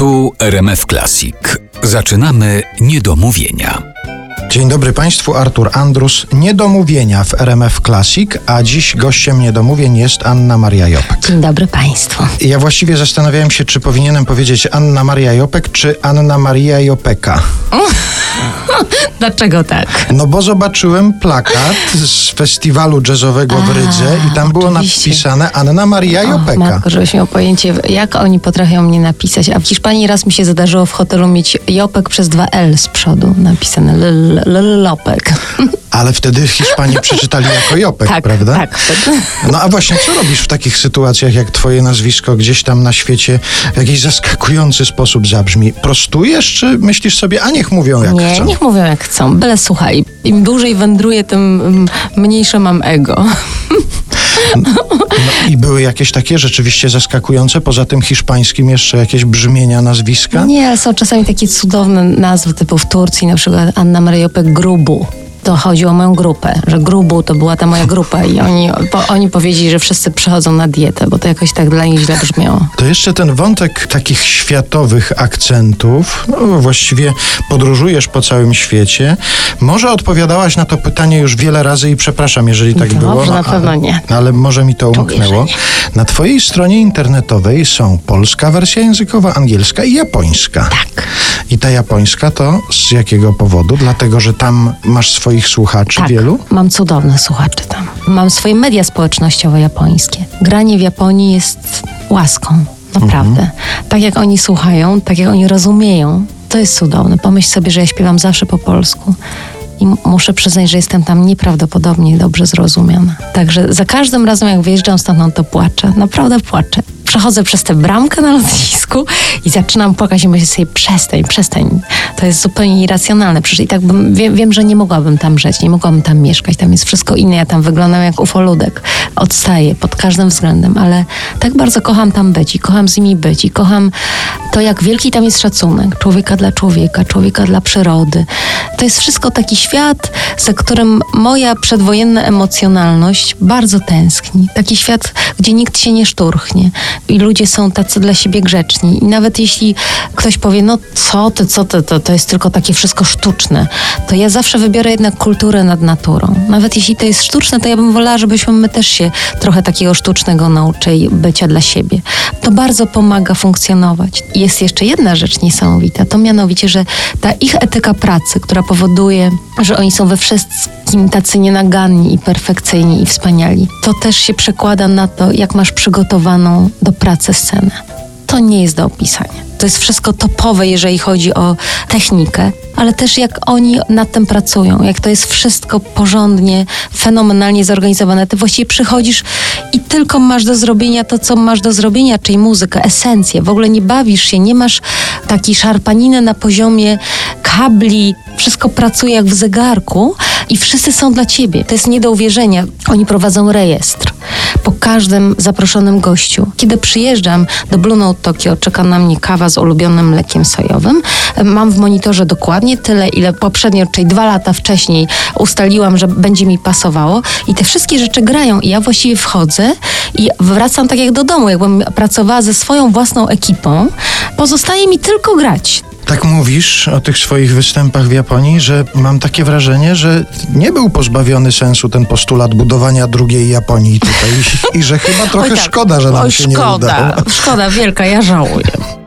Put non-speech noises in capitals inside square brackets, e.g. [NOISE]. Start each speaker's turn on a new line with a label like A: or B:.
A: Tu RMF Classic. Zaczynamy niedomówienia.
B: Dzień dobry Państwu, Artur Andrus. Niedomówienia w RMF Classic, a dziś gościem niedomówień jest Anna Maria Jopek.
C: Dzień dobry Państwu.
B: Ja właściwie zastanawiałem się, czy powinienem powiedzieć Anna Maria Jopek, czy Anna Maria Jopeka. [LAUGHS]
C: Dlaczego tak?
B: No bo zobaczyłem plakat z festiwalu jazzowego w
C: A,
B: Rydze i tam było
C: oczywiście.
B: napisane Anna Maria
C: O,
B: Jopeka.
C: matko, żebyś miał pojęcie, jak oni potrafią mnie napisać. A w Hiszpanii raz mi się zdarzyło w hotelu mieć Jopek przez dwa L z przodu napisane L- Lopek.
B: Ale wtedy Hiszpanie przeczytali jako Jopek,
C: tak,
B: prawda?
C: tak.
B: No a właśnie, co robisz w takich sytuacjach, jak twoje nazwisko gdzieś tam na świecie w jakiś zaskakujący sposób zabrzmi? Prostujesz, czy myślisz sobie, a niech mówią jak
C: Nie,
B: chcą?
C: niech mówią jak chcą. Byle słuchaj, im dłużej wędruję, tym mm, mniejsze mam ego.
B: No, I były jakieś takie rzeczywiście zaskakujące, poza tym hiszpańskim jeszcze jakieś brzmienia nazwiska?
C: Nie, ale są czasami takie cudowne nazwy, typu w Turcji na przykład Anna Maria Grubu. To chodzi o moją grupę, że Grubu to była ta moja grupa i oni, bo, oni powiedzieli, że wszyscy przechodzą na dietę, bo to jakoś tak dla nich źle brzmiało.
B: To jeszcze ten wątek takich światowych akcentów, no właściwie podróżujesz po całym świecie. Może odpowiadałaś na to pytanie już wiele razy i przepraszam, jeżeli tak
C: Dobrze,
B: było.
C: na pewno nie.
B: Ale może mi to umknęło. Na twojej stronie internetowej są polska wersja językowa, angielska i japońska.
C: Tak.
B: I ta japońska to z jakiego powodu? Dlatego, że tam masz swoich słuchaczy
C: Tak,
B: wielu?
C: mam cudownych słuchaczy tam. Mam swoje media społecznościowe japońskie. Granie w Japonii jest łaską, naprawdę.
B: Mhm.
C: Tak jak oni słuchają, tak jak oni rozumieją, to jest cudowne. Pomyśl sobie, że ja śpiewam zawsze po polsku. I muszę przyznać, że jestem tam nieprawdopodobnie dobrze zrozumiana. Także za każdym razem, jak wyjeżdżam stamtąd, to płaczę. Naprawdę płaczę. Przechodzę przez tę bramkę na lotnisku i zaczynam płakać i myślę sobie, przestań, przestań. To jest zupełnie irracjonalne. Przecież i tak bym, wiem, wiem, że nie mogłabym tam żyć, nie mogłabym tam mieszkać. Tam jest wszystko inne. Ja tam wyglądam jak ufoludek. Odstaję pod każdym względem, ale tak bardzo kocham tam być i kocham z nimi być i kocham to, jak wielki tam jest szacunek człowieka dla człowieka, człowieka dla przyrody. To jest wszystko taki świat, za którym moja przedwojenna emocjonalność bardzo tęskni. Taki świat, gdzie nikt się nie szturchnie i ludzie są tacy dla siebie grzeczni. I nawet jeśli ktoś powie, no co ty, co ty, to, to jest tylko takie wszystko sztuczne, to ja zawsze wybiorę jednak kulturę nad naturą. Nawet jeśli to jest sztuczne, to ja bym wolała, żebyśmy my też się trochę takiego sztucznego nauczyli bycia dla siebie. To bardzo pomaga funkcjonować. Jest jeszcze jedna rzecz niesamowita, to mianowicie, że ta ich etyka pracy, która powoduje, że oni są we wszystkim tacy nienaganni i perfekcyjni i wspaniali, to też się przekłada na to, jak masz przygotowaną do pracy scenę. To nie jest do opisania. To jest wszystko topowe, jeżeli chodzi o technikę, ale też jak oni nad tym pracują, jak to jest wszystko porządnie, fenomenalnie zorganizowane. Ty właściwie przychodzisz i tylko masz do zrobienia to, co masz do zrobienia, czyli muzykę, esencję. W ogóle nie bawisz się, nie masz takiej szarpaniny na poziomie kabli. Wszystko pracuje jak w zegarku i wszyscy są dla ciebie. To jest nie do uwierzenia. Oni prowadzą rejestr po każdym zaproszonym gościu. Kiedy przyjeżdżam do Blue Note Tokio, czeka na mnie kawa z ulubionym mlekiem sojowym. Mam w monitorze dokładnie tyle, ile poprzednio, czyli dwa lata wcześniej ustaliłam, że będzie mi pasowało i te wszystkie rzeczy grają i ja właściwie wchodzę i wracam tak jak do domu, jakbym pracowała ze swoją własną ekipą. Pozostaje mi tylko grać.
B: Tak mówisz o tych swoich występach w Japonii, że mam takie wrażenie, że nie był pozbawiony sensu ten postulat budowania drugiej Japonii tutaj i, [LAUGHS] i że chyba trochę
C: Oj tak.
B: szkoda, że nam
C: Oj,
B: się
C: szkoda,
B: nie udało.
C: Szkoda wielka, ja żałuję.